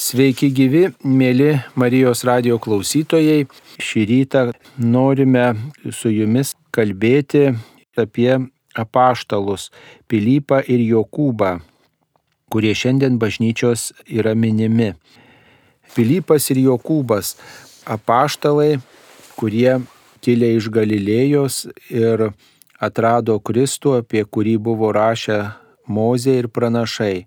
Sveiki gyvi, mėly Marijos radio klausytojai. Šį rytą norime su jumis kalbėti apie apaštalus Pilypą ir Jokūbą, kurie šiandien bažnyčios yra minimi. Pilypas ir Jokūbas - apaštalai, kurie kilę iš Galilėjos ir atrado Kristų, apie kurį buvo rašę Mozė ir pranašai.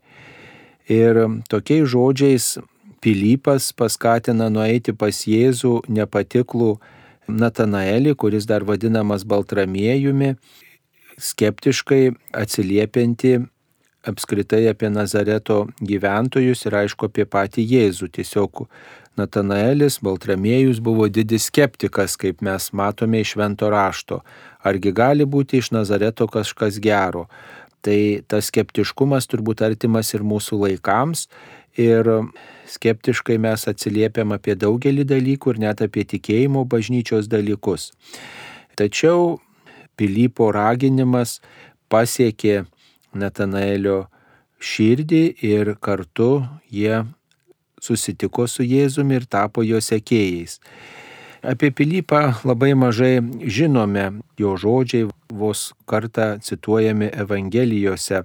Ir tokiais žodžiais Pilypas paskatina nueiti pas Jėzų nepatiklų Natanaelį, kuris dar vadinamas Baltramiejumi, skeptiškai atsiliepianti apskritai apie Nazareto gyventojus ir aišku apie patį Jėzų. Tiesiog Natanaelis, Baltramiejus buvo didis skeptikas, kaip mes matome iš švento rašto. Argi gali būti iš Nazareto kažkas gero? Tai tas skeptiškumas turbūt artimas ir mūsų laikams ir skeptiškai mes atsiliepiam apie daugelį dalykų ir net apie tikėjimo bažnyčios dalykus. Tačiau Pilypo raginimas pasiekė Natanaelio širdį ir kartu jie susitiko su Jėzumi ir tapo jo sekėjais. Apie Pilypą labai mažai žinome, jo žodžiai vos kartą cituojami Evangelijose,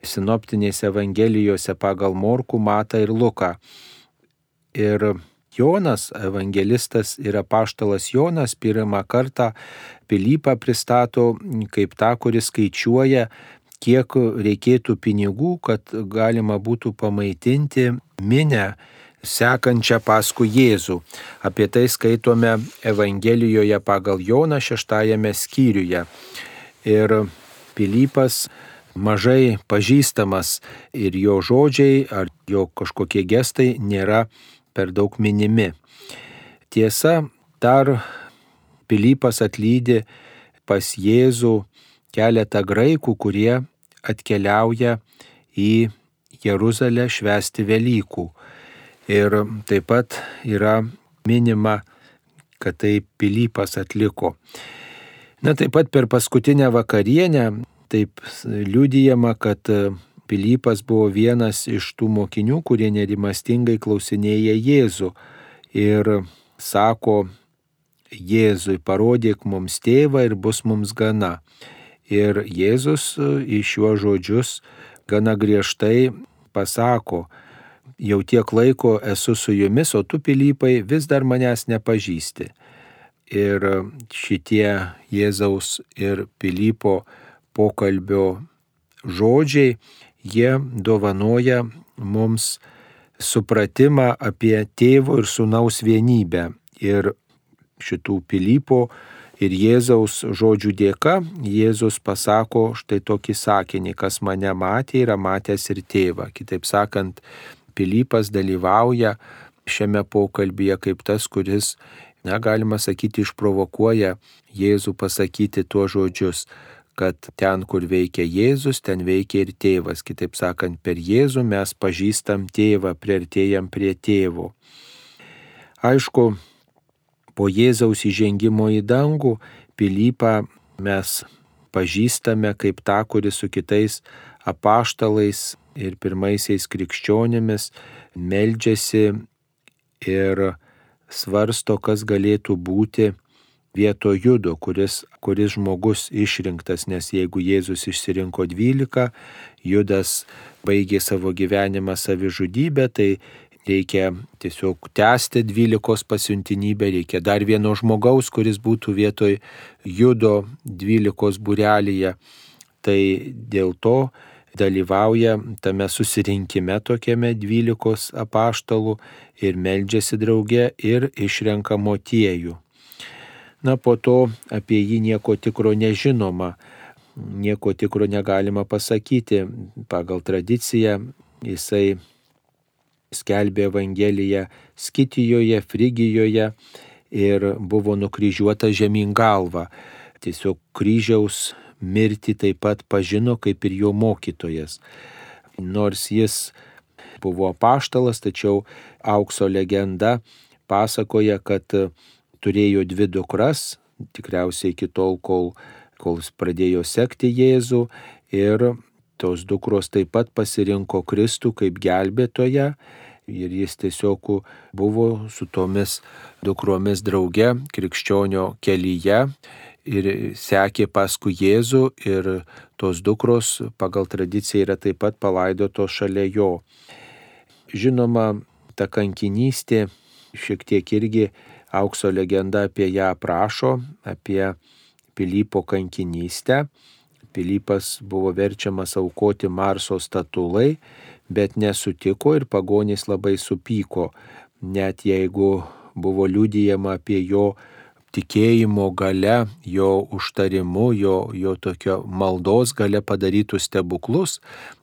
sinoptinėse Evangelijose pagal Morku, Matą ir Luką. Ir Jonas, evangelistas ir apaštalas Jonas pirmą kartą Pilypą pristato kaip tą, kuris skaičiuoja, kiek reikėtų pinigų, kad galima būtų pamaitinti minę sekančią paskui Jėzų. Apie tai skaitome Evangelijoje pagal Joną šeštajame skyriuje. Ir Pilypas mažai pažįstamas ir jo žodžiai ar jo kažkokie gestai nėra per daug minimi. Tiesa, dar Pilypas atlydi pas Jėzų keletą graikų, kurie atkeliauja į Jeruzalę švesti Velykų. Ir taip pat yra minima, kad tai Pilypas atliko. Na taip pat per paskutinę vakarienę taip liūdijama, kad Pilypas buvo vienas iš tų mokinių, kurie nerimastingai klausinėja Jėzų ir sako Jėzui, parodyk mums tėvą ir bus mums gana. Ir Jėzus į šiuos žodžius gana griežtai pasako, jau tiek laiko esu su jumis, o tu, Pilypai, vis dar manęs nepažįsti. Ir šitie Jėzaus ir Pilypo pokalbio žodžiai, jie dovanoja mums supratimą apie tėvo ir sunaus vienybę. Ir šitų Pilypo ir Jėzaus žodžių dėka Jėzus pasako štai tokį sakinį, kas mane matė, yra matęs ir tėvą. Kitaip sakant, Pilypas dalyvauja šiame pokalbėje kaip tas, kuris, na, galima sakyti, išprovokuoja Jėzų pasakyti tuos žodžius, kad ten, kur veikia Jėzus, ten veikia ir tėvas. Kitaip sakant, per Jėzų mes pažįstam tėvą, priartėjam prie tėvo. Aišku, po Jėzaus įžengimo į dangų Pilypą mes pažįstame kaip tą, kuris su kitais apaštalais ir pirmaisiais krikščionimis meldžiasi ir svarsto, kas galėtų būti vieto judo, kuris, kuris žmogus išrinktas, nes jeigu Jėzus išsirinko dvylika, judas baigė savo gyvenimą savižudybę, tai reikia tiesiog tęsti dvylikos pasiuntinybę, reikia dar vieno žmogaus, kuris būtų vietoj judo dvylikos burelėje. Tai dėl to dalyvauja tame susirinkime tokiame dvylikos apaštalų ir meldžiasi drauge ir išrenka motiejų. Na, po to apie jį nieko tikro nežinoma, nieko tikro negalima pasakyti. Pagal tradiciją jisai skelbė Evangeliją Skitijoje, Frigijoje ir buvo nukryžiuota žemyn galva. Tiesiog kryžiaus mirtį taip pat pažino kaip ir jo mokytojas. Nors jis buvo paštalas, tačiau aukso legenda pasakoja, kad turėjo dvi dukras, tikriausiai iki tol, kol, kol pradėjo sekti Jėzų ir tos dukros taip pat pasirinko Kristų kaip gelbėtoją ir jis tiesiog buvo su tomis dukromis drauge krikščionio kelyje ir sekė paskui Jėzų ir tos dukros pagal tradiciją yra taip pat palaidotos šalia jo. Žinoma, ta kankinystė šiek tiek irgi aukso legenda apie ją aprašo, apie Pilypo kankinystę. Pilypas buvo verčiamas aukoti Marso statulai, bet nesutiko ir pagonys labai supyko, net jeigu buvo liūdėjama apie jo tikėjimo gale, jo užtarimu, jo, jo tokio maldos gale padarytus stebuklus,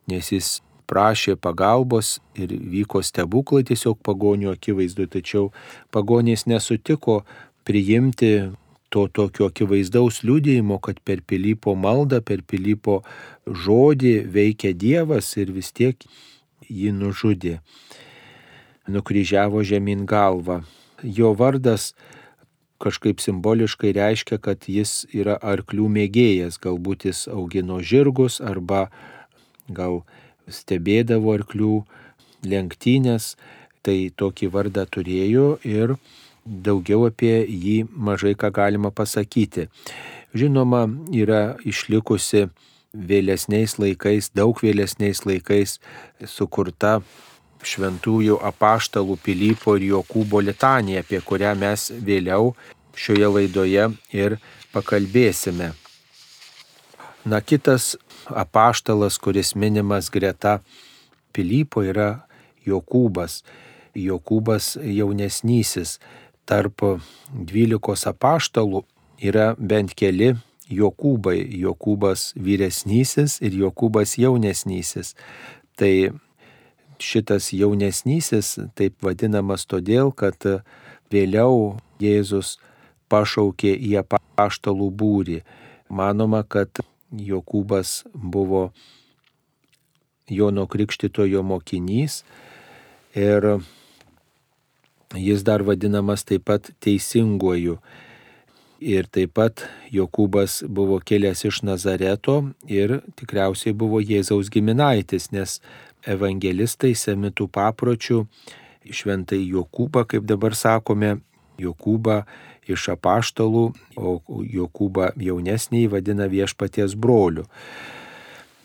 nes jis prašė pagalbos ir vyko stebuklai tiesiog pagonių akivaizdu, tačiau pagonys nesutiko priimti to tokio akivaizdaus liūdėjimo, kad per Pilypo maldą, per Pilypo žodį veikia Dievas ir vis tiek jį nužudė. Nukryžiavo žemyn galvą. Jo vardas kažkaip simboliškai reiškia, kad jis yra arklių mėgėjas, galbūt jis augino žirgus arba gal stebėdavo arklių lenktynės, tai tokį vardą turėjo ir daugiau apie jį mažai ką galima pasakyti. Žinoma, yra išlikusi vėlesniais laikais, daug vėlesniais laikais sukurta šventųjų apaštalų Pilypo ir Jokūbo litanija, apie kurią mes vėliau šioje laidoje ir pakalbėsime. Na kitas apaštalas, kuris minimas greta Pilypo, yra Jokūbas. Jokūbas jaunesnysis. Tarp dvylikos apaštalų yra bent keli Jokūbai. Jokūbas vyresnysis ir Jokūbas jaunesnysis. Tai šitas jaunesnysis taip vadinamas todėl, kad vėliau Jėzus pašaukė į apaštalų būrį. Manoma, kad Jokūbas buvo Jono Krikštitojo mokinys ir jis dar vadinamas taip pat teisinguoju. Ir taip pat Jokūbas buvo kilęs iš Nazareto ir tikriausiai buvo Jėzaus giminaitis, nes evangelistai semitų papročių šventai Jokūbą, kaip dabar sakome, Jokūbą iš apaštalų, o Jokūbą jaunesnį vadina viešpaties broliu.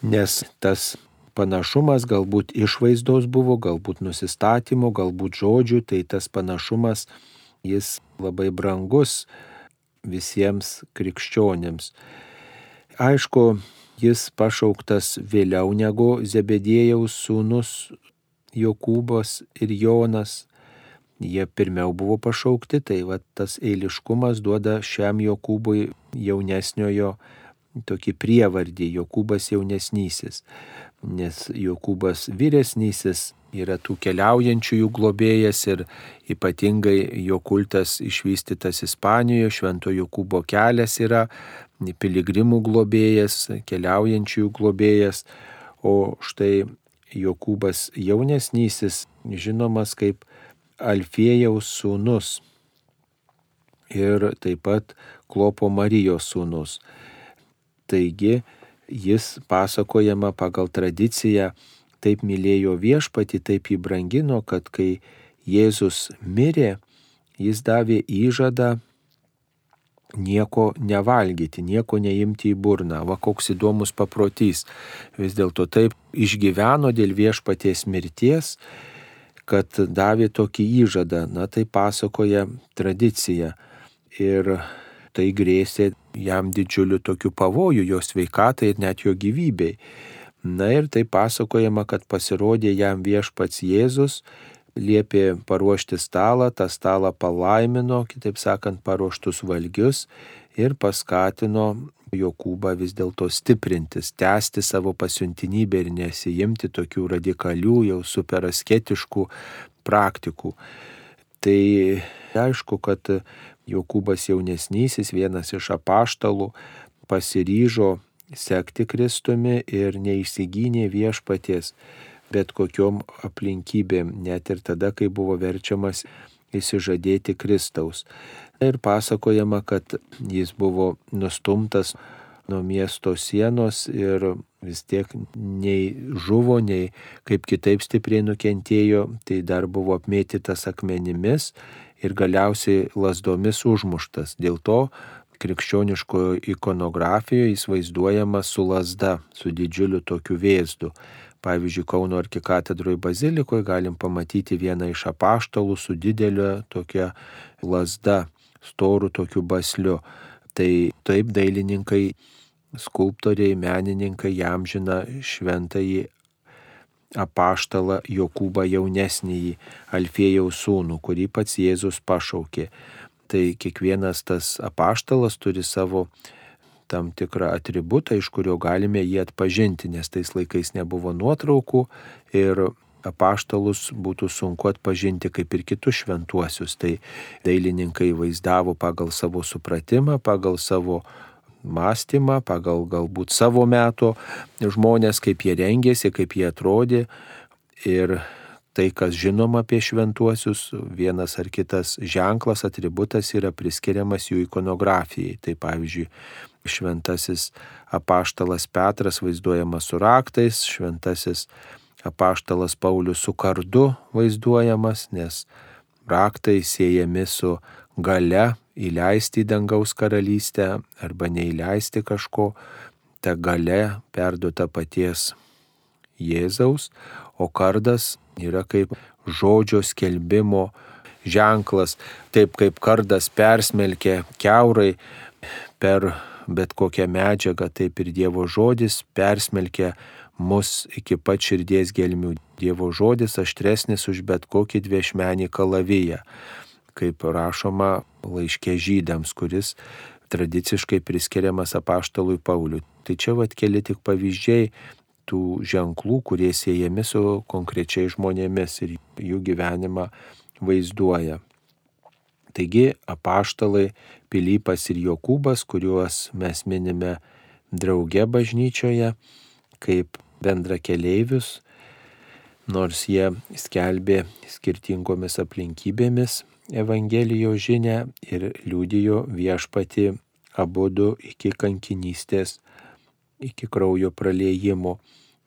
Nes tas panašumas galbūt išvaizdos buvo, galbūt nusistatymo, galbūt žodžių, tai tas panašumas jis labai brangus visiems krikščionėms. Aišku, jis pašauktas vėliau negu Zebedėjaus sūnus Jokūbas ir Jonas, jie pirmiau buvo pašaukti, tai va tas eiliškumas duoda šiam Jokūbui jaunesniojo tokį prievardį, Jokūbas jaunesnysis, nes Jokūbas vyresnysis yra tų keliaujančiųjų globėjas ir ypatingai jo kultas išvystytas Ispanijoje, Švento Jokūbo kelias yra piligrimų globėjas, keliaujančiųjų globėjas, o štai Jokūbas jaunesnysis žinomas kaip Alfėjaus sūnus ir taip pat Klopo Marijos sūnus. Taigi jis pasakojama pagal tradiciją taip mylėjo viešpati, taip jį brangino, kad kai Jėzus mirė, jis davė įžadą nieko nevalgyti, nieko neimti į burną. Va koks įdomus paprotys. Vis dėlto taip išgyveno dėl viešpaties mirties kad davė tokį įžadą, na tai pasakoja tradicija. Ir tai grėsė jam didžiuliu tokiu pavoju jo sveikatai ir net jo gyvybei. Na ir tai pasakojama, kad pasirodė jam viešpats Jėzus, liepė paruošti stalą, tą stalą palaimino, kitaip sakant, paruoštus valgius ir paskatino Jokūbą vis dėlto stiprintis, tęsti savo pasiuntinybę ir nesijimti tokių radikalių, jau superasketiškų praktikų. Tai aišku, kad Jokūbas jaunesnysis, vienas iš apaštalų, pasiryžo sekti Kristumi ir neįsigynė viešpaties bet kokiom aplinkybėm, net ir tada, kai buvo verčiamas įsižadėti Kristaus ir pasakojama, kad jis buvo nustumtas nuo miesto sienos ir vis tiek nei žuvo, nei kaip kitaip stipriai nukentėjo, tai dar buvo apmėtytas akmenimis ir galiausiai lasdomis užmuštas. Dėl to krikščioniškojo ikonografijoje jis vaizduojamas su lasda, su didžiuliu tokiu vėzdu. Pavyzdžiui, Kauno arkikatedroje bazilikoje galim pamatyti vieną iš apaštalų su didelio tokia lasda, storų tokiu basliu. Tai taip dailininkai, skulptoriai, menininkai jam žina šventąjį apaštalą Jokūbą jaunesnįjį, Alfėjaus sūnų, kurį pats Jėzus pašaukė. Tai kiekvienas tas apaštalas turi savo tam tikrą atributą, iš kurio galime jį atpažinti, nes tais laikais nebuvo nuotraukų ir apaštalus būtų sunku atpažinti kaip ir kitus šventuosius. Tai dailininkai vaizdavo pagal savo supratimą, pagal savo mąstymą, pagal galbūt savo meto žmonės, kaip jie rengėsi, kaip jie atrodė. Ir tai, kas žinoma apie šventuosius, vienas ar kitas ženklas, atributas yra priskiriamas jų ikonografijai. Tai pavyzdžiui, šventasis apaštalas Petras vaizduojamas su raktais, šventasis apaštalas Paulius su kardu vaizduojamas, nes raktai siejami su gale įleisti į dangaus karalystę arba neįleisti kažko, ta gale perduota paties Jėzaus, o kardas yra kaip žodžio skelbimo ženklas, taip kaip kardas persmelkia keurai per bet kokią medžiagą, taip ir Dievo žodis persmelkia mus iki pat širdies gelmių. Dievo žodis aštresnis už bet kokį dviešmenį kalaviją, kaip rašoma laiškė žydams, kuris tradiciškai priskiriamas apaštalui Pauliui. Tai čia vad keli tik pavyzdžiai tų ženklų, kurie siejami su konkrečiai žmonėmis ir jų gyvenimą vaizduoja. Taigi apaštalai Pilypas ir Jokūbas, kuriuos mes minime drauge bažnyčioje, kaip bendra keleivius, nors jie skelbė skirtingomis aplinkybėmis Evangelijos žinę ir liūdijo viešpati abudu iki kankinystės, iki kraujo praleidimo,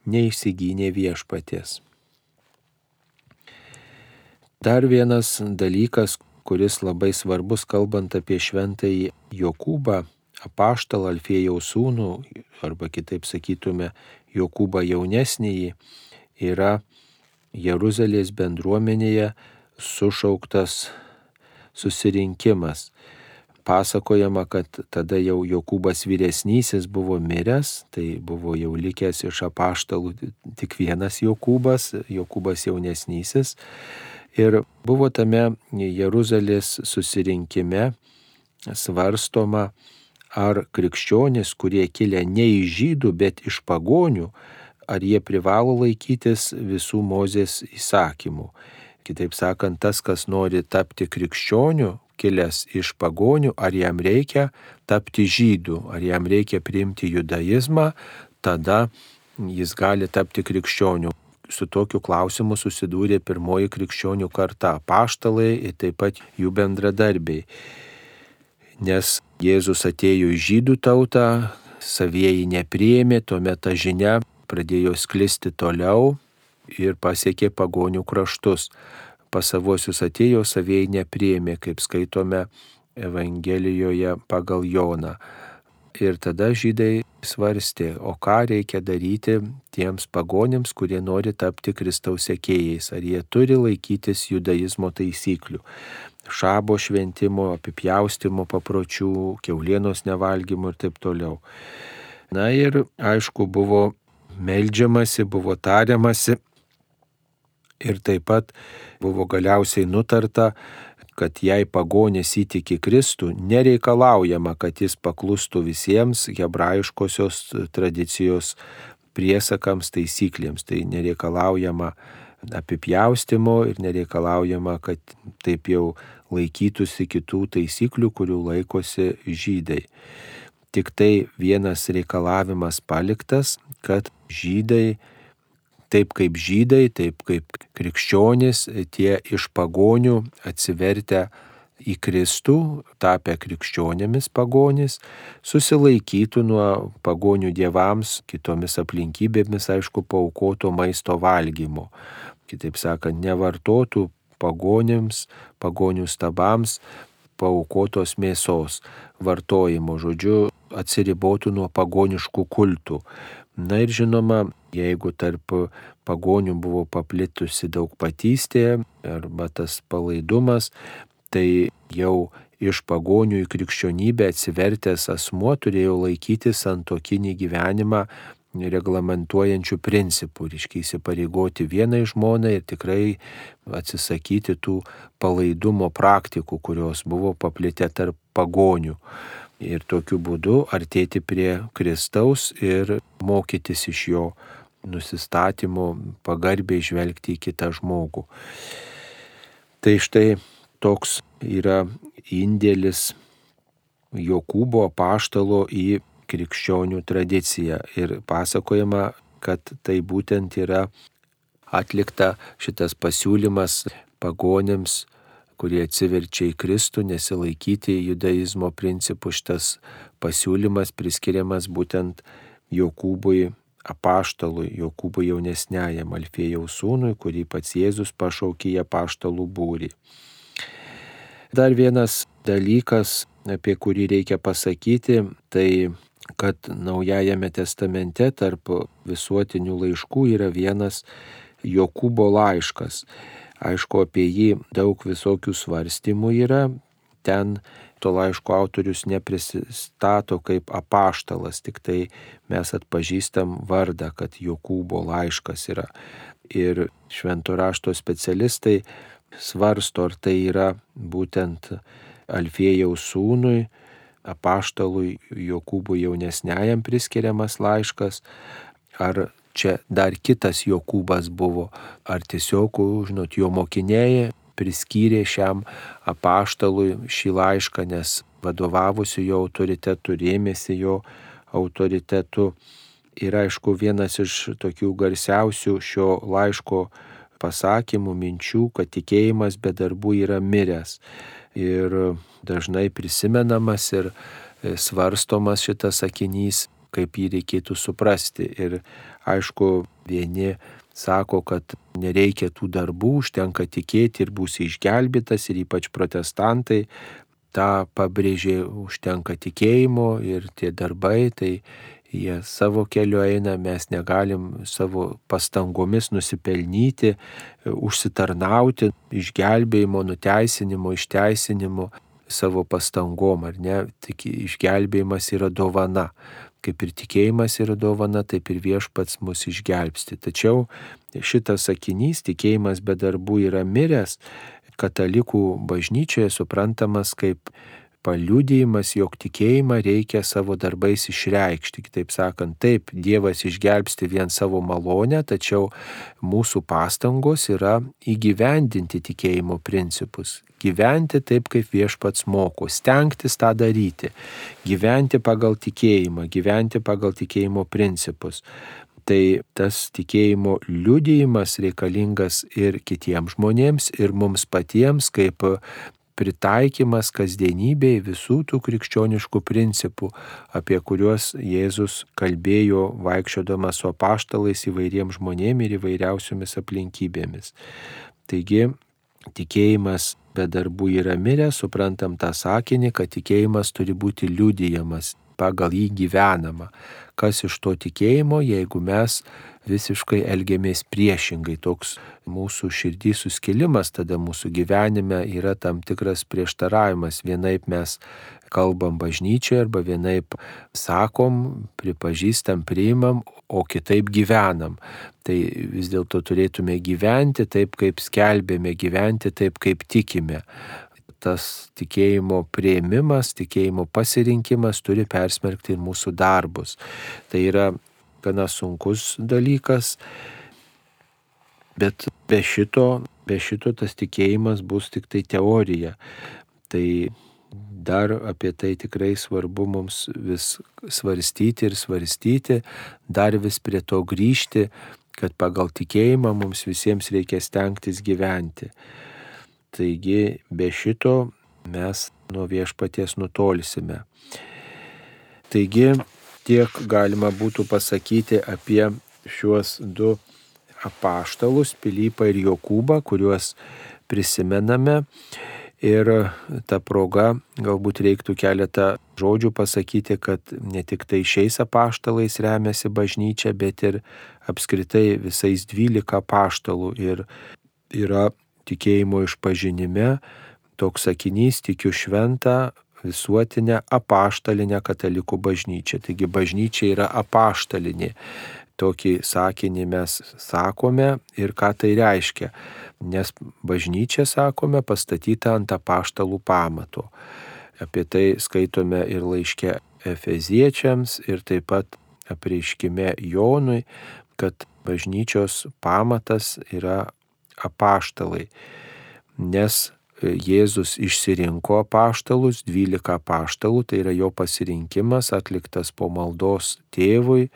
neįsigynė viešpatės. Dar vienas dalykas, kuris labai svarbus kalbant apie šventąjį Jokūbą, apaštalą Alfėjaus sūnų, arba kitaip sakytume, Jokūbą jaunesnįjį, yra Jeruzalės bendruomenėje sušauktas susirinkimas. Pasakojama, kad tada jau Jokūbas vyresnysis buvo miręs, tai buvo jau likęs iš apaštalų tik vienas Jokūbas, Jokūbas jaunesnysis. Ir buvo tame Jeruzalės susirinkime svarstoma, ar krikščionys, kurie kilę ne iš žydų, bet iš pagonių, ar jie privalo laikytis visų mozės įsakymų. Kitaip sakant, tas, kas nori tapti krikščioniu, kilęs iš pagonių, ar jam reikia tapti žydų, ar jam reikia priimti judaizmą, tada jis gali tapti krikščioniu. Su tokiu klausimu susidūrė pirmoji krikščionių karta - paštalai ir taip pat jų bendradarbiai nes Jėzus atėjo į žydų tautą, savieji nepriėmė, tuomet ta žinia pradėjo sklisti toliau ir pasiekė pagonių kraštus. Pas savosius atėjo, savieji nepriėmė, kaip skaitome Evangelijoje pagal Joną. Ir tada žydai svarstė, o ką reikia daryti tiems pagonims, kurie nori tapti Kristaus sekėjais, ar jie turi laikytis judaizmo taisyklių? Šabo šventimo, apipjaustimo papročių, keulienos nevalgymo ir taip toliau. Na ir aišku, buvo melžiamasi, buvo tariamasi. Ir taip pat buvo galiausiai nutarta, kad jei pagonės įtiki Kristų, nereikalaujama, kad jis paklustų visiems hebrajiškosios tradicijos priesakams, taisyklėms. Tai nereikalaujama apipjaustimo ir nereikalaujama, kad taip jau laikytųsi kitų taisyklių, kurių laikosi žydai. Tik tai vienas reikalavimas paliktas, kad žydai, taip kaip žydai, taip kaip krikščionys, tie iš pagonių atsivertę į Kristų, tapę krikščionėmis pagonys, susilaikytų nuo pagonių dievams, kitomis aplinkybėmis, aišku, paukoto maisto valgymo. Kitaip sakant, nevartotų pagonėms, pagonių stabams paukotos mėsos vartojimo, žodžiu, atsiribotų nuo pagoniškų kultų. Na ir žinoma, jeigu tarp pagonių buvo paplitusi daug patystė arba tas palaidumas, tai jau iš pagonių į krikščionybę atsivertęs asmuo turėjo laikyti santokinį gyvenimą reglamentuojančių principų, reiškia įsipareigoti vienai žmonai ir tikrai atsisakyti tų palaidumo praktikų, kurios buvo paplitę tarp pagonių. Ir tokiu būdu artėti prie Kristaus ir mokytis iš jo nusistatymo, pagarbiai žvelgti į kitą žmogų. Tai štai toks yra indėlis Jokūbo paštalo į krikščionių tradiciją ir pasakojama, kad tai būtent yra atlikta šitas pasiūlymas pagonėms, kurie atsiverčia į Kristų, nesilaikyti judaizmo principų. Šitas pasiūlymas priskiriamas būtent Jokūbui apaštalui, Jokūbui jaunesniajam Alfėjaus sūnui, kurį pats Jėzus pašaukė į apaštalų būrį. Dar vienas dalykas, apie kurį reikia pasakyti, tai kad Naujajame testamente tarp visuotinių laiškų yra vienas Jokūbo laiškas. Aišku, apie jį daug visokių svarstymų yra. Ten to laiško autorius neprisistato kaip apaštalas, tik tai mes atpažįstam vardą, kad Jokūbo laiškas yra. Ir švento rašto specialistai svarsto, ar tai yra būtent Alfėjaus sūnui, apaštalui Jokūbui jaunesniajam priskiriamas laiškas, ar čia dar kitas Jokūbas buvo, ar tiesiog, žinot, jo mokiniai priskyrė šiam apaštalui šį laišką, nes vadovavusi jo autoritetu, rėmėsi jo autoritetu. Ir aišku, vienas iš tokių garsiausių šio laiško pasakymų, minčių, kad tikėjimas be darbų yra miręs. Ir dažnai prisimenamas ir e, svarstomas šitas sakinys, kaip jį reikėtų suprasti. Ir aišku, vieni sako, kad nereikia tų darbų, užtenka tikėti ir būsi išgelbėtas, ir ypač protestantai tą pabrėžė, užtenka tikėjimo ir tie darbai, tai jie savo keliu eina, mes negalim savo pastangomis nusipelnyti, užsitarnauti išgelbėjimo, nuteisinimo, išteisinimo savo pastangom, ar ne? Tik išgelbėjimas yra dovana. Kaip ir tikėjimas yra dovana, taip ir viešpats mus išgelbsti. Tačiau šitas sakinys, tikėjimas be darbų yra miręs, katalikų bažnyčioje suprantamas kaip paliudijimas, jog tikėjimą reikia savo darbais išreikšti. Kitaip sakant, taip, Dievas išgelbsti vien savo malonę, tačiau mūsų pastangos yra įgyvendinti tikėjimo principus. Gyventi taip, kaip viešpats moko, stengtis tą daryti, gyventi pagal tikėjimą, gyventi pagal tikėjimo principus tai tas tikėjimo liudijimas reikalingas ir kitiems žmonėms, ir mums patiems, kaip pritaikymas kasdienybėje visų tų krikščioniškų principų, apie kuriuos Jėzus kalbėjo vaikščiodamas su apaštalais įvairiems žmonėms ir įvairiausiomis aplinkybėmis. Taigi, tikėjimas be darbų yra miręs, suprantam tą sakinį, kad tikėjimas turi būti liudijamas, pagal jį gyvenama. Kas iš to tikėjimo, jeigu mes visiškai elgiamės priešingai. Toks mūsų širdį suskilimas tada mūsų gyvenime yra tam tikras prieštaravimas. Vienaip mes kalbam bažnyčioje arba vienaip sakom, pripažįstam, priimam, o kitaip gyvenam. Tai vis dėlto turėtume gyventi taip, kaip skelbėme, gyventi taip, kaip tikime tas tikėjimo prieimimas, tikėjimo pasirinkimas turi persmerkti ir mūsų darbus. Tai yra gana sunkus dalykas, bet be šito, be šito tas tikėjimas bus tik tai teorija. Tai dar apie tai tikrai svarbu mums vis svarstyti ir svarstyti, dar vis prie to grįžti, kad pagal tikėjimą mums visiems reikia stengtis gyventi. Taigi be šito mes nuo viešpaties nutolsime. Taigi tiek galima būtų pasakyti apie šiuos du apaštalus, Pilypą ir Jokūbą, kuriuos prisimename. Ir ta proga galbūt reiktų keletą žodžių pasakyti, kad ne tik tai šiais apaštalais remiasi bažnyčia, bet ir apskritai visais dvylika apaštalų. Ir yra tikėjimo išpažinime toks sakinys tikiu šventą visuotinę apaštalinę katalikų bažnyčią. Taigi bažnyčia yra apaštalinė. Tokį sakinį mes sakome ir ką tai reiškia nes bažnyčia, sakome, pastatyta ant apaštalų pamato. Apie tai skaitome ir laiške Efeziečiams ir taip pat apreiškime Jonui, kad bažnyčios pamatas yra apaštalai, nes Jėzus išsirinko apaštalus, 12 apaštalų, tai yra jo pasirinkimas atliktas po maldos tėvui,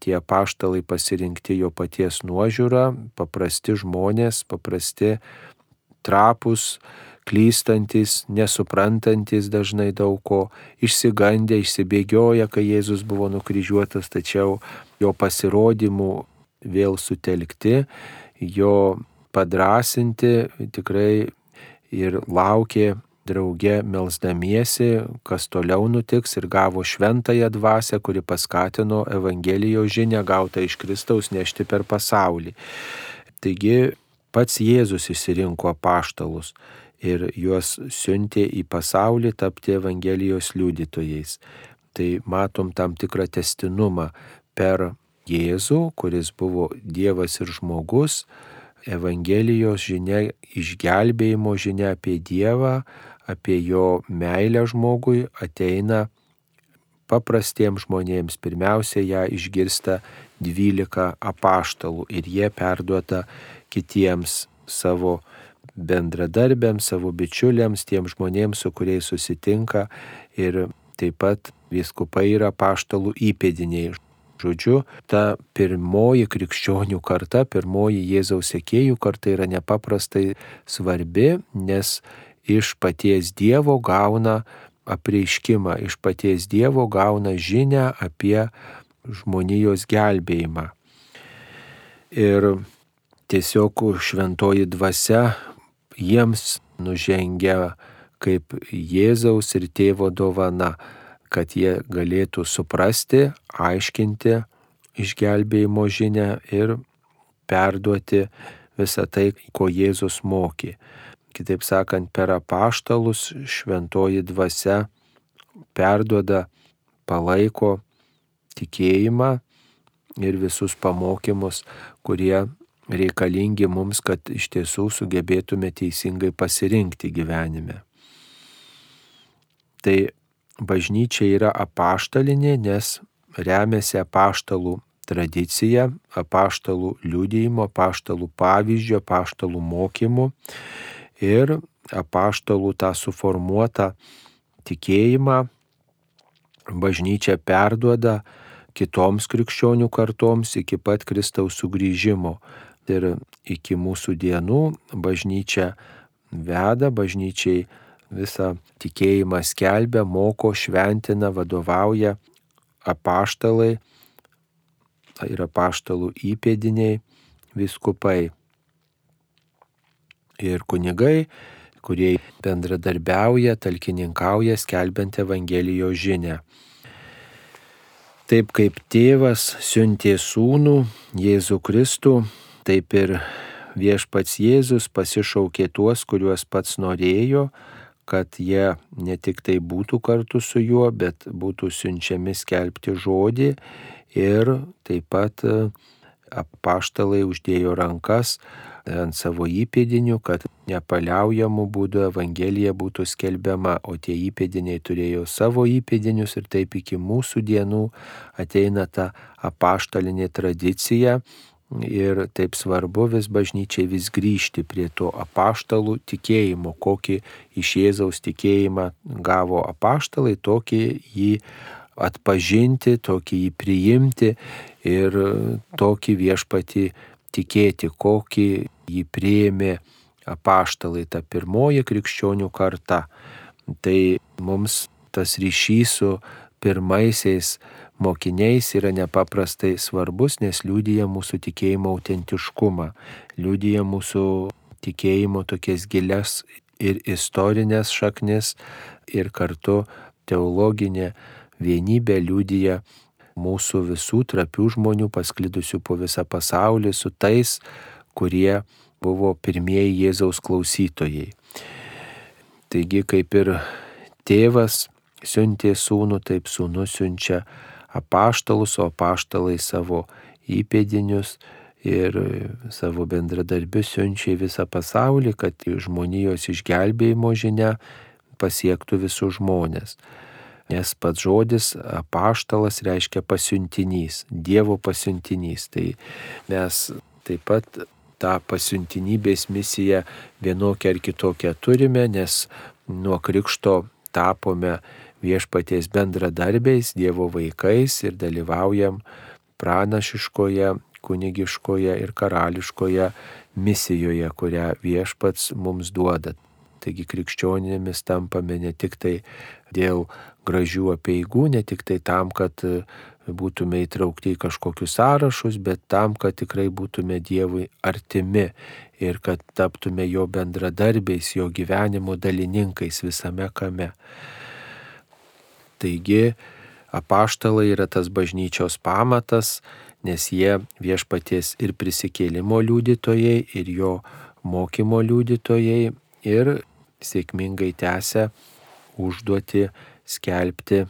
tie apaštalai pasirinkti jo paties nuožiūra, paprasti žmonės, paprasti trapus, klystantis, nesuprantantis dažnai daug ko, išsigandę, išsibėgioja, kai Jėzus buvo nukryžiuotas, tačiau jo pasirodymų vėl sutelkti, jo padrasinti tikrai ir laukė drauge melsdamiesi, kas toliau nutiks ir gavo šventąją dvasę, kuri paskatino Evangelijos žinę gautą iš Kristaus nešti per pasaulį. Taigi pats Jėzus išsirinko paštalus ir juos siuntė į pasaulį tapti Evangelijos liudytojais. Tai matom tam tikrą testinumą per Jėzų, kuris buvo Dievas ir žmogus, Evangelijos žinia, išgelbėjimo žinia apie Dievą, apie jo meilę žmogui ateina paprastiems žmonėms. Pirmiausia, ją išgirsta dvylika apaštalų ir jie perduota kitiems savo bendradarbiams, savo bičiuliams, tiems žmonėms, su kuriais susitinka ir taip pat viskupai yra paštalų įpėdiniai Žodžiu, ta pirmoji krikščionių karta, pirmoji Jėzaus sekėjų karta yra nepaprastai svarbi, nes iš paties Dievo gauna apreiškimą, iš paties Dievo gauna žinę apie žmonijos gelbėjimą. Ir tiesiog šventoji dvasia jiems nužengia kaip Jėzaus ir tėvo dovana kad jie galėtų suprasti, aiškinti išgelbėjimo žinę ir perduoti visą tai, ko Jėzus mokė. Kitaip sakant, per apaštalus šventoji dvasia perduoda, palaiko tikėjimą ir visus pamokymus, kurie reikalingi mums, kad iš tiesų sugebėtume teisingai pasirinkti gyvenime. Tai bažnyčia yra apaštalinė, nes remiasi apaštalų tradicija, apaštalų liūdėjimo, apaštalų pavyzdžio, apaštalų mokymų ir apaštalų tą suformuotą tikėjimą bažnyčia perduoda kitoms krikščionių kartoms iki pat Kristaus sugrįžimo. Ir iki mūsų dienų bažnyčia veda, bažnyčiai visą tikėjimą skelbia, moko, šventina, vadovauja apaštalai ir apaštalų įpėdiniai, viskupai ir kunigai, kurie bendradarbiauja, talkininkauja, skelbiant Evangelijos žinę. Taip kaip tėvas siuntė sūnų Jėzų Kristų, taip ir viešpats Jėzus pasišaukė tuos, kuriuos pats norėjo, kad jie ne tik tai būtų kartu su juo, bet būtų siunčiami skelbti žodį ir taip pat e, apaštalai uždėjo rankas ant savo įpėdinių, kad nepaliaujamų būdų Evangelija būtų skelbiama, o tie įpėdiniai turėjo savo įpėdinius ir taip iki mūsų dienų ateina ta apaštalinė tradicija, Ir taip svarbu vis bažnyčiai vis grįžti prie to apaštalų tikėjimo, kokį iš Jėzaus tikėjimą gavo apaštalai, tokį jį atpažinti, tokį jį priimti ir tokį viešpatį tikėti, kokį jį prieimė apaštalai, ta pirmoji krikščionių karta. Tai mums tas ryšys su pirmaisiais mokiniais yra nepaprastai svarbus, nes liūdija mūsų tikėjimo autentiškumą, liūdija mūsų tikėjimo tokias gilias ir istorinės šaknis ir kartu teologinė vienybė liūdija mūsų visų trapių žmonių pasklidusių po visą pasaulį su tais, kurie buvo pirmieji Jėzaus klausytojai. Taigi kaip ir tėvas siuntė sūnų, taip sūnus siunčia apaštalus, o apaštalai savo įpėdinius ir savo bendradarbius siunčia į visą pasaulį, kad žmonijos išgelbėjimo žinia pasiektų visus žmonės. Nes pats žodis apaštalas reiškia pasiuntinys, Dievo pasiuntinys. Tai mes taip pat tą pasiuntinybės misiją vienokią ar kitokią turime, nes nuo krikšto tapome viešpaties bendradarbiais, Dievo vaikais ir dalyvaujam pranašiškoje, kunigiškoje ir karališkoje misijoje, kurią viešpats mums duoda. Taigi krikščionėmis tampame ne tik tai dėl gražių apieigų, ne tik tai tam, kad būtume įtraukti į kažkokius sąrašus, bet tam, kad tikrai būtume Dievui artimi ir kad taptume jo bendradarbiais, jo gyvenimo dalininkais visame kame. Taigi, apaštalai yra tas bažnyčios pamatas, nes jie viešpaties ir prisikėlimo liudytojai, ir jo mokymo liudytojai, ir sėkmingai tęsia užduoti skelbti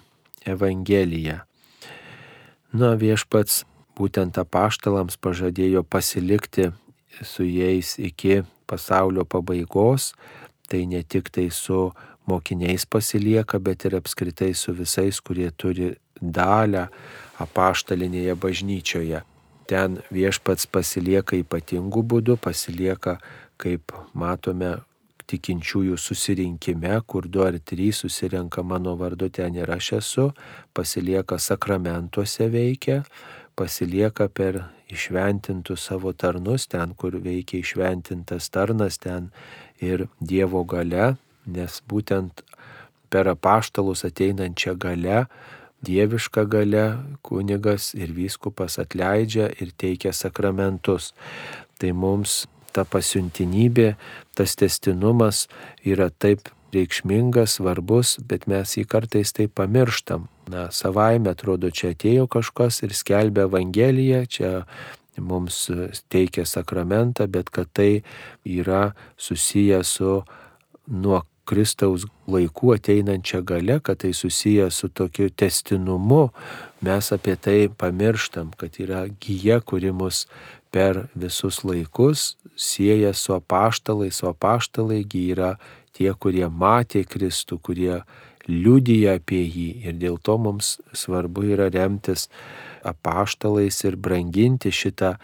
Evangeliją. Na, viešpats būtent apaštalams pažadėjo pasilikti su jais iki pasaulio pabaigos, tai ne tik tai su mokiniais pasilieka, bet ir apskritai su visais, kurie turi dalę apaštalinėje bažnyčioje. Ten viešpats pasilieka ypatingų būdų, pasilieka, kaip matome, tikinčiųjų susirinkime, kur du ar trys susirenka mano vardu, ten ir aš esu, pasilieka sakramentuose veikia, pasilieka per išventintus savo tarnus, ten, kur veikia išventintas tarnas, ten ir Dievo gale, nes būtent per apaštalus ateinančią gale, dievišką gale kunigas ir vyskupas atleidžia ir teikia sakramentus. Tai mums ta pasiuntinybė, tas testinumas yra taip reikšmingas, svarbus, bet mes jį kartais taip pamirštam. Na, savaime atrodo, čia atėjo kažkas ir skelbia Evangeliją, čia mums teikia sakramentą, bet kad tai yra susiję su nuo Kristaus laikų ateinančia gale, kad tai susiję su tokiu testinumu, mes apie tai pamirštam, kad yra gyja, kuri mus per visus laikus sieja su apaštalais, o apaštalai yra tie, kurie matė Kristų, kurie liudyja apie jį. Ir dėl to mums svarbu yra remtis apaštalais ir branginti šitą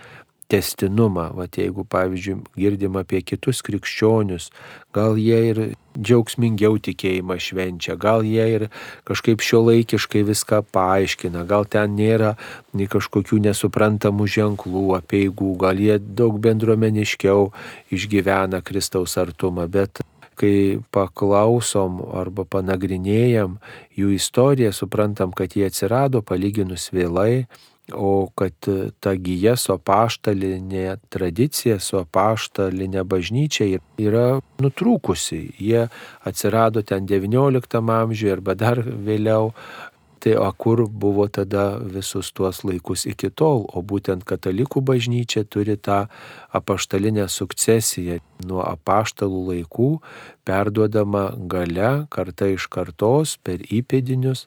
testinumą. Vat jeigu, pavyzdžiui, girdim apie kitus krikščionius, gal jie ir džiaugsmingiau tikėjimą švenčia, gal jie ir kažkaip šio laikiškai viską paaiškina, gal ten nėra nei kažkokių nesuprantamų ženklų, apieigų, gal jie daug bendruomeniškiau išgyvena Kristaus artumą, bet kai paklausom arba panagrinėjam jų istoriją, suprantam, kad jie atsirado palyginus vėlai, o kad ta gyja su apaštalinė tradicija, su apaštalinė bažnyčia yra nutrūkusi. Jie atsirado ten XIX amžiuje arba dar vėliau. Tai o kur buvo tada visus tuos laikus iki tol, o būtent katalikų bažnyčia turi tą apaštalinę sukcesiją nuo apaštalų laikų, perduodama gale karta iš kartos per įpėdinius,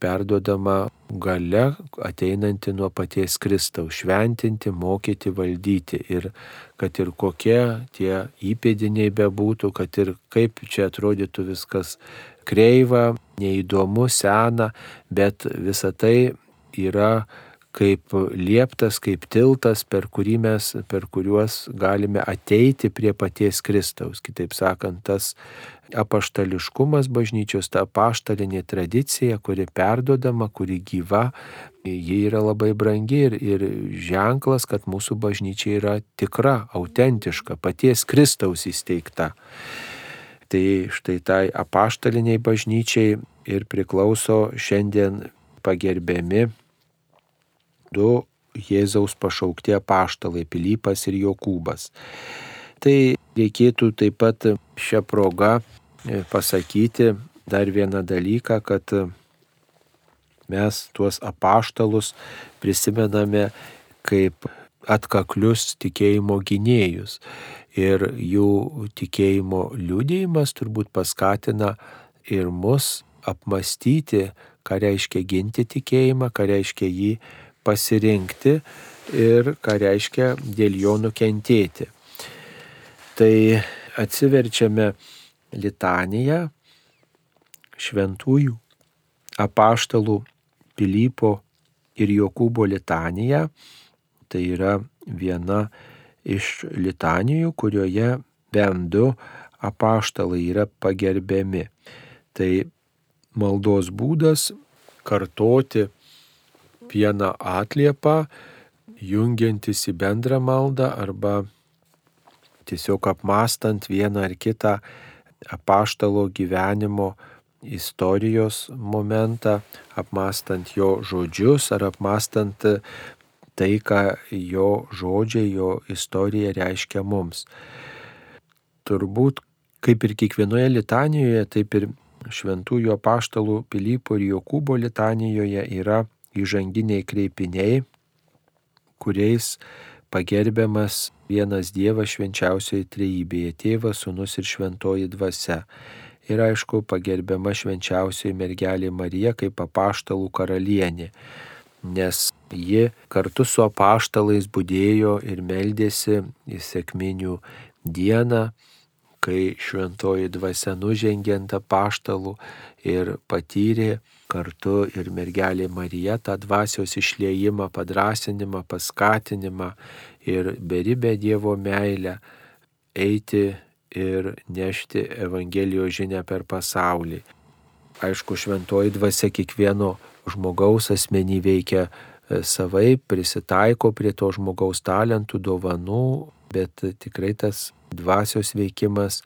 perduodama gale ateinanti nuo paties Kristaus - šventinti, mokyti, valdyti. Ir kad ir kokie tie įpėdiniai bebūtų, kad ir kaip čia atrodytų viskas kreiva, neįdomu, sena, bet visa tai yra kaip lieptas, kaip tiltas, per, mes, per kuriuos galime ateiti prie paties Kristaus. Kitaip sakant, tas apaštališkumas bažnyčios, ta apaštalinė tradicija, kuri perdodama, kuri gyva, ji yra labai brangi ir, ir ženklas, kad mūsų bažnyčia yra tikra, autentiška, paties Kristaus įsteigta. Tai štai tai apaštaliniai bažnyčiai ir priklauso šiandien pagerbiami du Jėzaus pašaukti apaštalai Pilypas ir Jokūbas. Tai reikėtų taip pat šią progą e, pasakyti dar vieną dalyką, kad mes tuos apaštalus prisimename kaip atkaklius tikėjimo gynėjus. Ir jų tikėjimo liūdėjimas turbūt paskatina ir mus apmastyti, ką reiškia ginti tikėjimą, ką reiškia jį pasirinkti ir ką reiškia dėl jo nukentėti. Tai atsiverčiame litaniją šventųjų apaštalų Pilypo ir Jokūbo litaniją. Tai yra viena iš litanijų, kurioje bent du apaštalai yra pagerbiami. Tai maldos būdas kartoti vieną atliepą, jungiantis į bendrą maldą arba tiesiog apmastant vieną ar kitą apaštalo gyvenimo istorijos momentą, apmastant jo žodžius ar apmastant tai, ką jo žodžiai, jo istorija reiškia mums. Turbūt kaip ir kiekvienoje litanijoje, taip ir šventųjų apaštalų Pilypo ir Jokūbo litanijoje yra įžanginiai kreipiniai, kuriais pagerbiamas vienas Dievas švenčiausioje trejybėje - tėvas, sunus ir šventoji dvasia. Ir aišku pagerbiama švenčiausioji mergelė Marija kaip apaštalų karalienė, nes ji kartu su apaštalais būdėjo ir meldėsi į sėkminių dieną, kai šventoji dvasia nužengė ant apaštalų ir patyrė kartu ir mergelė Marija tą dvasios išliejimą, padrasinimą, paskatinimą ir beribę Dievo meilę eiti ir nešti Evangelijos žinę per pasaulį. Aišku, šventoji dvasia kiekvieno žmogaus asmenį veikia e, savai, prisitaiko prie to žmogaus talentų, dovanų, bet tikrai tas dvasios veikimas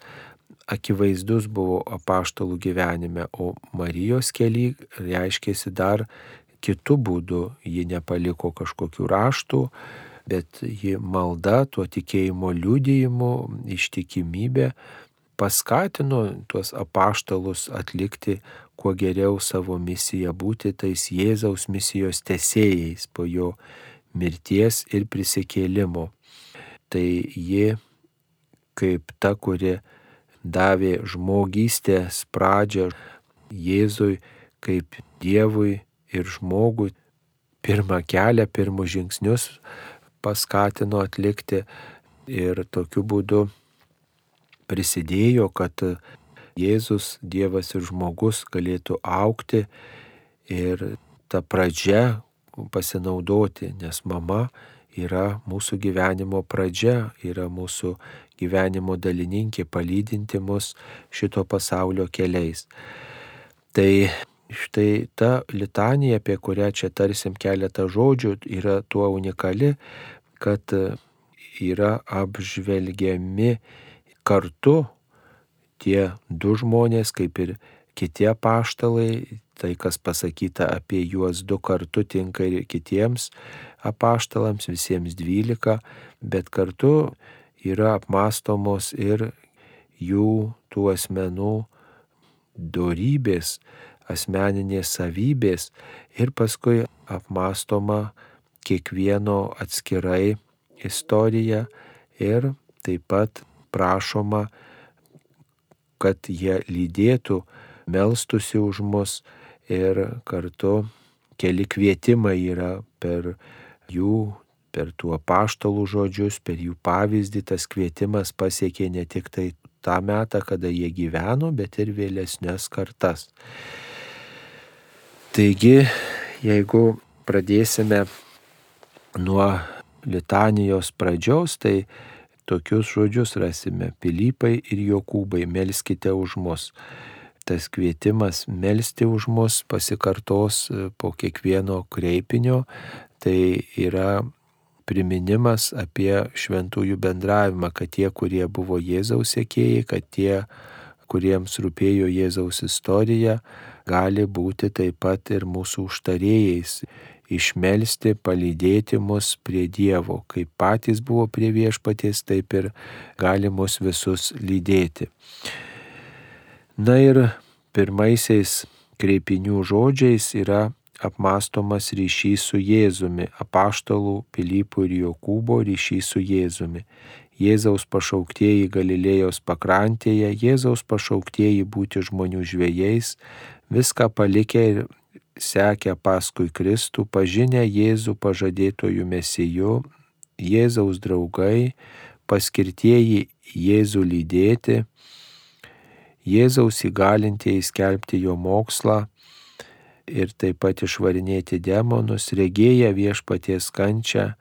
akivaizdus buvo apaštalų gyvenime, o Marijos keli reiškėsi dar kitų būdų. Ji nepaliko kažkokių raštų, bet ji malda, tuo tikėjimo liūdėjimu, ištikimybė paskatino tuos apaštalus atlikti kuo geriau savo misiją, būti tais Jėzaus misijos tesėjais po jo mirties ir prisikėlimo. Tai ji kaip ta, kuri davė žmogystės pradžią Jėzui kaip Dievui ir žmogui. Pirmą kelią, pirmus žingsnius paskatino atlikti ir tokiu būdu prisidėjo, kad Jėzus, Dievas ir žmogus galėtų aukti ir tą pradžią pasinaudoti, nes mama yra mūsų gyvenimo pradžia, yra mūsų gyvenimo dalininkė, palydinti mus šito pasaulio keliais. Tai štai ta litanija, apie kurią čia tarsim keletą žodžių, yra tuo unikali, kad yra apžvelgiami kartu tie du žmonės, kaip ir kiti apaštalai, tai kas pasakyta apie juos du kartu tinka ir kitiems apaštalams, visiems dvylika, bet kartu yra apmastomos ir jų tų asmenų dorybės, asmeninės savybės ir paskui apmastoma kiekvieno atskirai istorija ir taip pat prašoma, kad jie lydėtų, melstusi už mus ir kartu keli kvietimai yra per jų, per tų apaštalų žodžius, per jų pavyzdį tas kvietimas pasiekė ne tik tai tą metą, kada jie gyveno, bet ir vėlesnės kartas. Taigi, jeigu pradėsime nuo litanijos pradžios, tai tokius žodžius rasime - Pilypai ir Jokūbai, melskite už mus. Tas kvietimas melstį už mus pasikartos po kiekvieno kreipinio, tai yra priminimas apie šventųjų bendravimą, kad tie, kurie buvo Jėzaus sėkėjai, kad tie, kuriems rūpėjo Jėzaus istorija, gali būti taip pat ir mūsų užtarėjais, išmelsti, palydėti mus prie Dievo. Kaip patys buvo prie viešpaties, taip ir gali mus visus lydėti. Na ir pirmaisiais kreipinių žodžiais yra apmastomas ryšys su Jėzumi, apaštalų Pilypų ir Jokūbo ryšys su Jėzumi. Jėzaus pašauktieji Galilėjos pakrantėje, Jėzaus pašauktieji būti žmonių žvėjais, viską palikę ir sekę paskui Kristų, pažinę Jėzų pažadėtojų mesijų, Jėzaus draugai, paskirtieji Jėzų lydėti, Jėzaus įgalintieji skelbti jo mokslą ir taip pat išvarinėti demonus, regėję viešpaties kančią,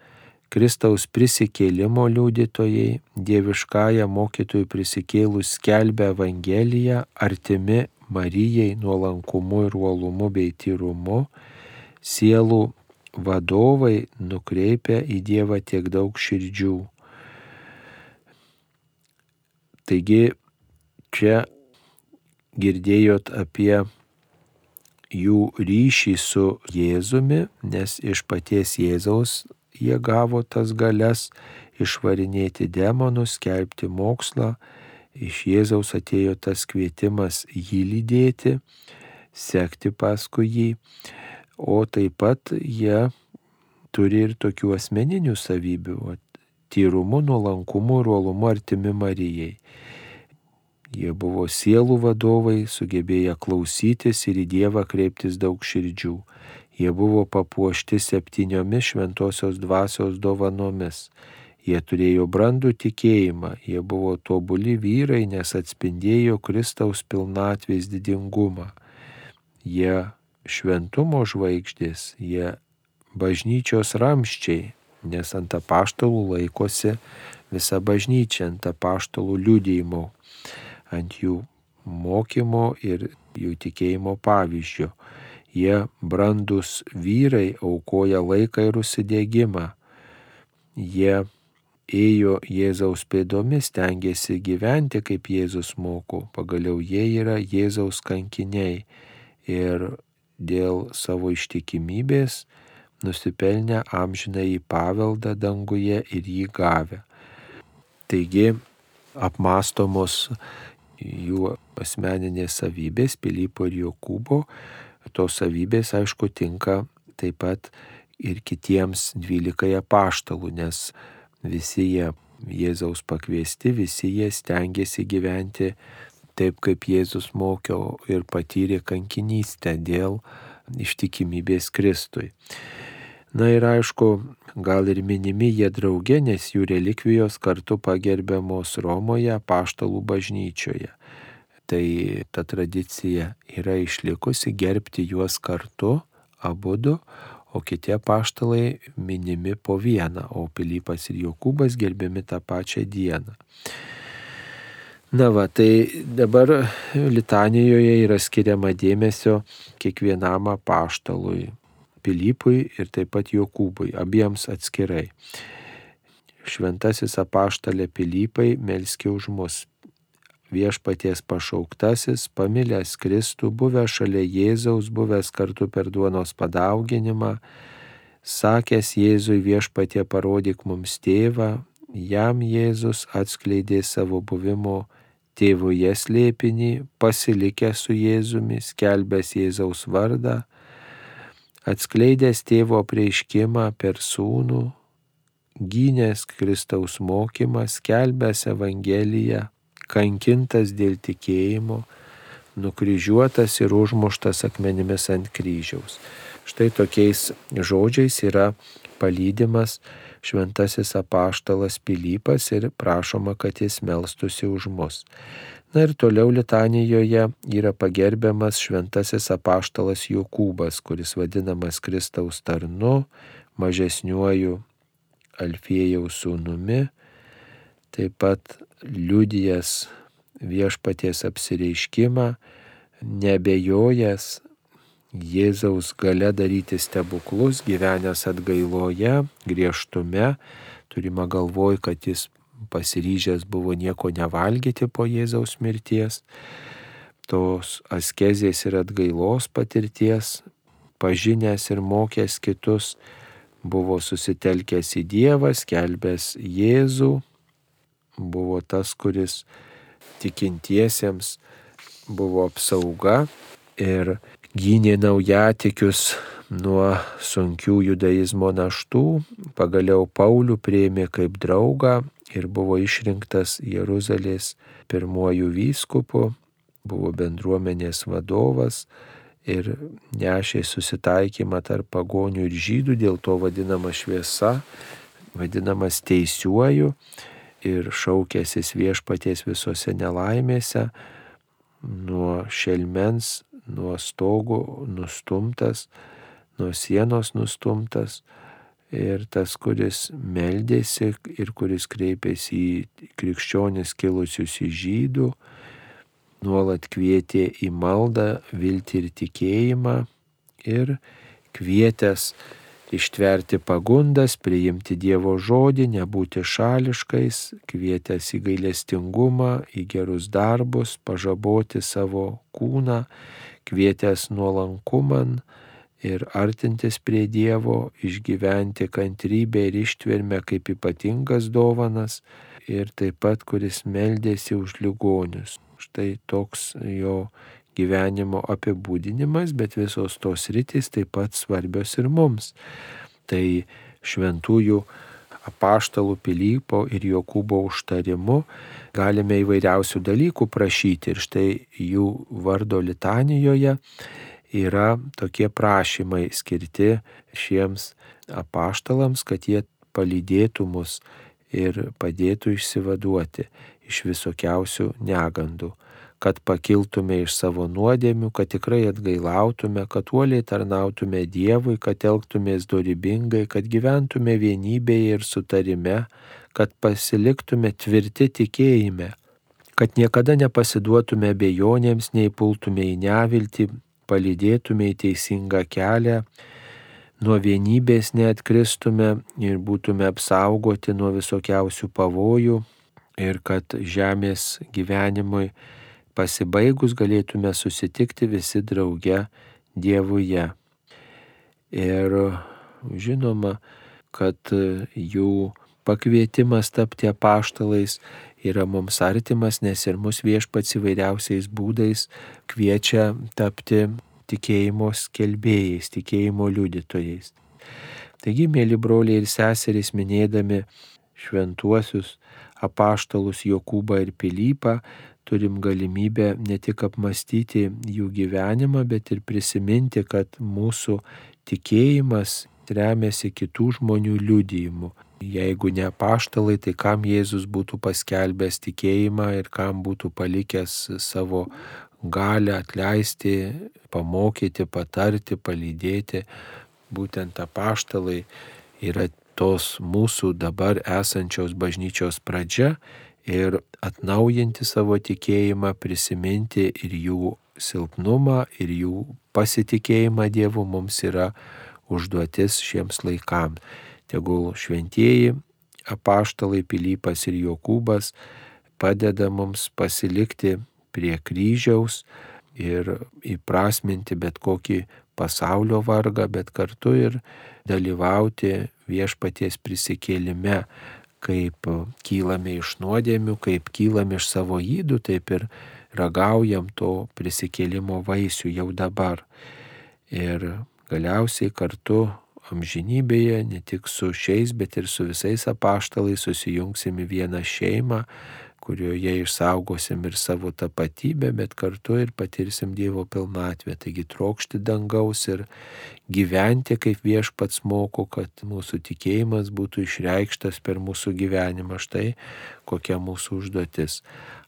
Kristaus prisikėlimo liudytojai, dieviškąją mokytojų prisikėlus skelbia Evangeliją, artimi Marijai nuolankumu ir uolumu bei tyrumu, sielų vadovai nukreipia į Dievą tiek daug širdžių. Taigi čia girdėjot apie jų ryšį su Jėzumi, nes iš paties Jėzaus jie gavo tas galias išvarinėti demonus, skelbti mokslą, iš Jėzaus atėjo tas kvietimas jį lydėti, sekti paskui jį, o taip pat jie turi ir tokių asmeninių savybių - tyrumu, nuolankumu ir uolumu artimi Marijai. Jie buvo sielų vadovai, sugebėję klausytis ir į Dievą kreiptis daug širdžių. Jie buvo papuošti septyniomis šventosios dvasios dovanomis Jie turėjo brandų tikėjimą, jie buvo tobuli vyrai, nes atspindėjo Kristaus pilnatvės didingumą. Jie šventumo žvaigždės, jie bažnyčios ramščiai, nes ant apaštalų laikosi visa bažnyčia, ant apaštalų liūdėjimo, ant jų mokymo ir jų tikėjimo pavyzdžio. Jie brandus vyrai aukoja laiką ir užsidėgymą. Jie ėjo Jėzaus pėdomis, tengiasi gyventi, kaip Jėzus moko. Pagaliau jie yra Jėzaus kankiniai ir dėl savo ištikimybės nusipelnę amžiną į paveldą danguje ir jį gavę. Taigi apmastomos jų asmeninės savybės, Pilypo ir Jokūbo, tos savybės aišku tinka taip pat ir kitiems dvylikai apaštalų, nes visi jie Jėzaus pakviesti, visi jie stengiasi gyventi taip, kaip Jėzus mokio ir patyrė kankinystę dėl ištikimybės Kristui. Na ir aišku, gal ir minimi jie drauge, nes jų relikvijos kartu pagerbiamos Romoje paštalų bažnyčioje. Tai ta tradicija yra išlikusi gerbti juos kartu, abu du, o kiti apaštalai minimi po vieną, o Pilypas ir Jokūbas gerbiami tą pačią dieną. Na va, tai dabar litanijoje yra skiriama dėmesio kiekvienam apaštalui, Pilypui ir taip pat Jokūbui, abiems atskirai. Šventasis apaštalė Pilypai melski už mus, viešpaties pašauktasis, pamilęs Kristų, buvęs šalia Jėzaus, buvęs kartu per duonos padauginimą, sakęs Jėzui viešpatie parodyk mums tėvą, jam Jėzus atskleidė savo buvimo tėvuje slėpinį, pasilikęs su Jėzumi, skelbęs Jėzaus vardą, atskleidęs tėvo prieiškimą per sūnų, gynęs Kristaus mokymą, skelbęs Evangeliją, kankintas dėl tikėjimo, nukryžiuotas ir užmuštas akmenimis ant kryžiaus. Štai tokiais žodžiais yra palydimas šventasis apaštalas Pilypas ir prašoma, kad jis melstusi už mus. Na ir toliau litanijoje yra pagerbiamas šventasis apaštalas Jokūbas, kuris vadinamas Kristaus tarnu, mažesniuoju Alfėjaus sūnumi, taip pat liudijas viešpaties apsireiškimą, nebejojęs Jėzaus gale daryti stebuklus, gyvenęs atgailoje, griežtume, turima galvoj, kad jis pasiryžęs buvo nieko nevalgyti po Jėzaus mirties, tos askezės ir atgailos patirties, pažinęs ir mokęs kitus, buvo susitelkęs į Dievą, skelbęs Jėzų, buvo tas, kuris tikintiesiems buvo apsauga ir gynė naujatikius nuo sunkių judaizmo naštų, pagaliau Paulių prieimė kaip draugą ir buvo išrinktas Jeruzalės pirmojų vyskupų, buvo bendruomenės vadovas ir nešė susitaikymą tarp pagonių ir žydų, dėl to vadinama šviesa, vadinamas teisiuoju ir šaukėsis viešpaties visose nelaimėse, nuo šelmens, nuo stogo nustumtas, nuo sienos nustumtas. Ir tas, kuris meldėsi ir kuris kreipėsi į krikščionis kilusius į žydų, nuolat kvietė į maldą, viltį ir tikėjimą ir kvietęs ištverti pagundas, priimti Dievo žodį, nebūti šališkais, kvietęs į gailestingumą, į gerus darbus, pažaboti savo kūną, kvietęs nuolankuman, ir artintis prie Dievo, išgyventi kantrybę ir ištvermę kaip ypatingas dovanas ir taip pat, kuris meldėsi už ligonius. Štai toks jo gyvenimo apibūdinimas, bet visos tos rytis taip pat svarbios ir mums. Tai šventųjų apaštalų Pilypo ir Jokūbo užtarimu galime įvairiausių dalykų prašyti ir štai jų vardo litanijoje yra tokie prašymai skirti šiems apaštalams, kad jie palydėtų mus ir padėtų išsivaduoti iš visokiausių negandų, kad pakiltume iš savo nuodėmių, kad tikrai atgailautume, kad uoliai tarnautume Dievui, kad elgtumės dorybingai, kad gyventume vienybėje ir sutarime, kad pasiliktume tvirti tikėjime, kad niekada nepasiduotume bejonėms, nei pultume į neviltį, palydėtume į teisingą kelią, nuo vienybės neatkristume ir būtume apsaugoti nuo visokiausių pavojų ir kad žemės gyvenimui pasibaigus galėtume susitikti visi drauge Dievuje. Ir žinoma, kad jų pakvietimas tapti apaštalais yra mums artimas, nes ir mus viešpats įvairiausiais būdais kviečia tapti tikėjimo skelbėjais, tikėjimo liudytojais. Taigi, mėly broliai ir seserys, minėdami šventuosius apaštalus Jokūbą ir Pilypą, turim galimybę ne tik apmastyti jų gyvenimą, bet ir prisiminti, kad mūsų tikėjimas remiasi kitų žmonių liudijimu. Jeigu ne paštalai, tai kam Jėzus būtų paskelbęs tikėjimą ir kam būtų palikęs savo galę atleisti, pamokyti, patarti, palydėti. Būtent apaštalai yra tos mūsų dabar esančios bažnyčios pradžia ir atnaujinti savo tikėjimą, prisiminti ir jų silpnumą, ir jų pasitikėjimą Dievu mums yra užduotis šiems laikams. Tegul šventieji apaštalai Pilypas ir Jokūbas padeda mums pasilikti prie kryžiaus ir įprasminti bet kokį pasaulio vargą, bet kartu ir dalyvauti viešpaties prisikėlime, kaip kylame iš nuodėmių, kaip kylame iš savo įdų, taip ir ragaujam to prisikėlimo vaisių jau dabar. Ir galiausiai kartu amžinybėje, ne tik su šiais, bet ir su visais apaštalais susijungsim į vieną šeimą, kurioje išsaugosim ir savo tapatybę, bet kartu ir patirsim Dievo pilnatvę. Taigi trokšti dangaus ir gyventi kaip viešpats moko, kad mūsų tikėjimas būtų išreikštas per mūsų gyvenimą. Štai kokia mūsų užduotis.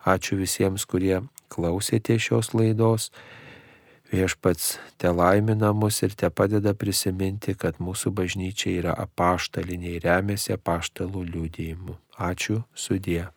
Ačiū visiems, kurie klausėte šios laidos. Viešpats te laimina mus ir te padeda prisiminti, kad mūsų bažnyčia yra apaštaliniai, remiasi apaštalų liūdėjimu. Ačiū sudė.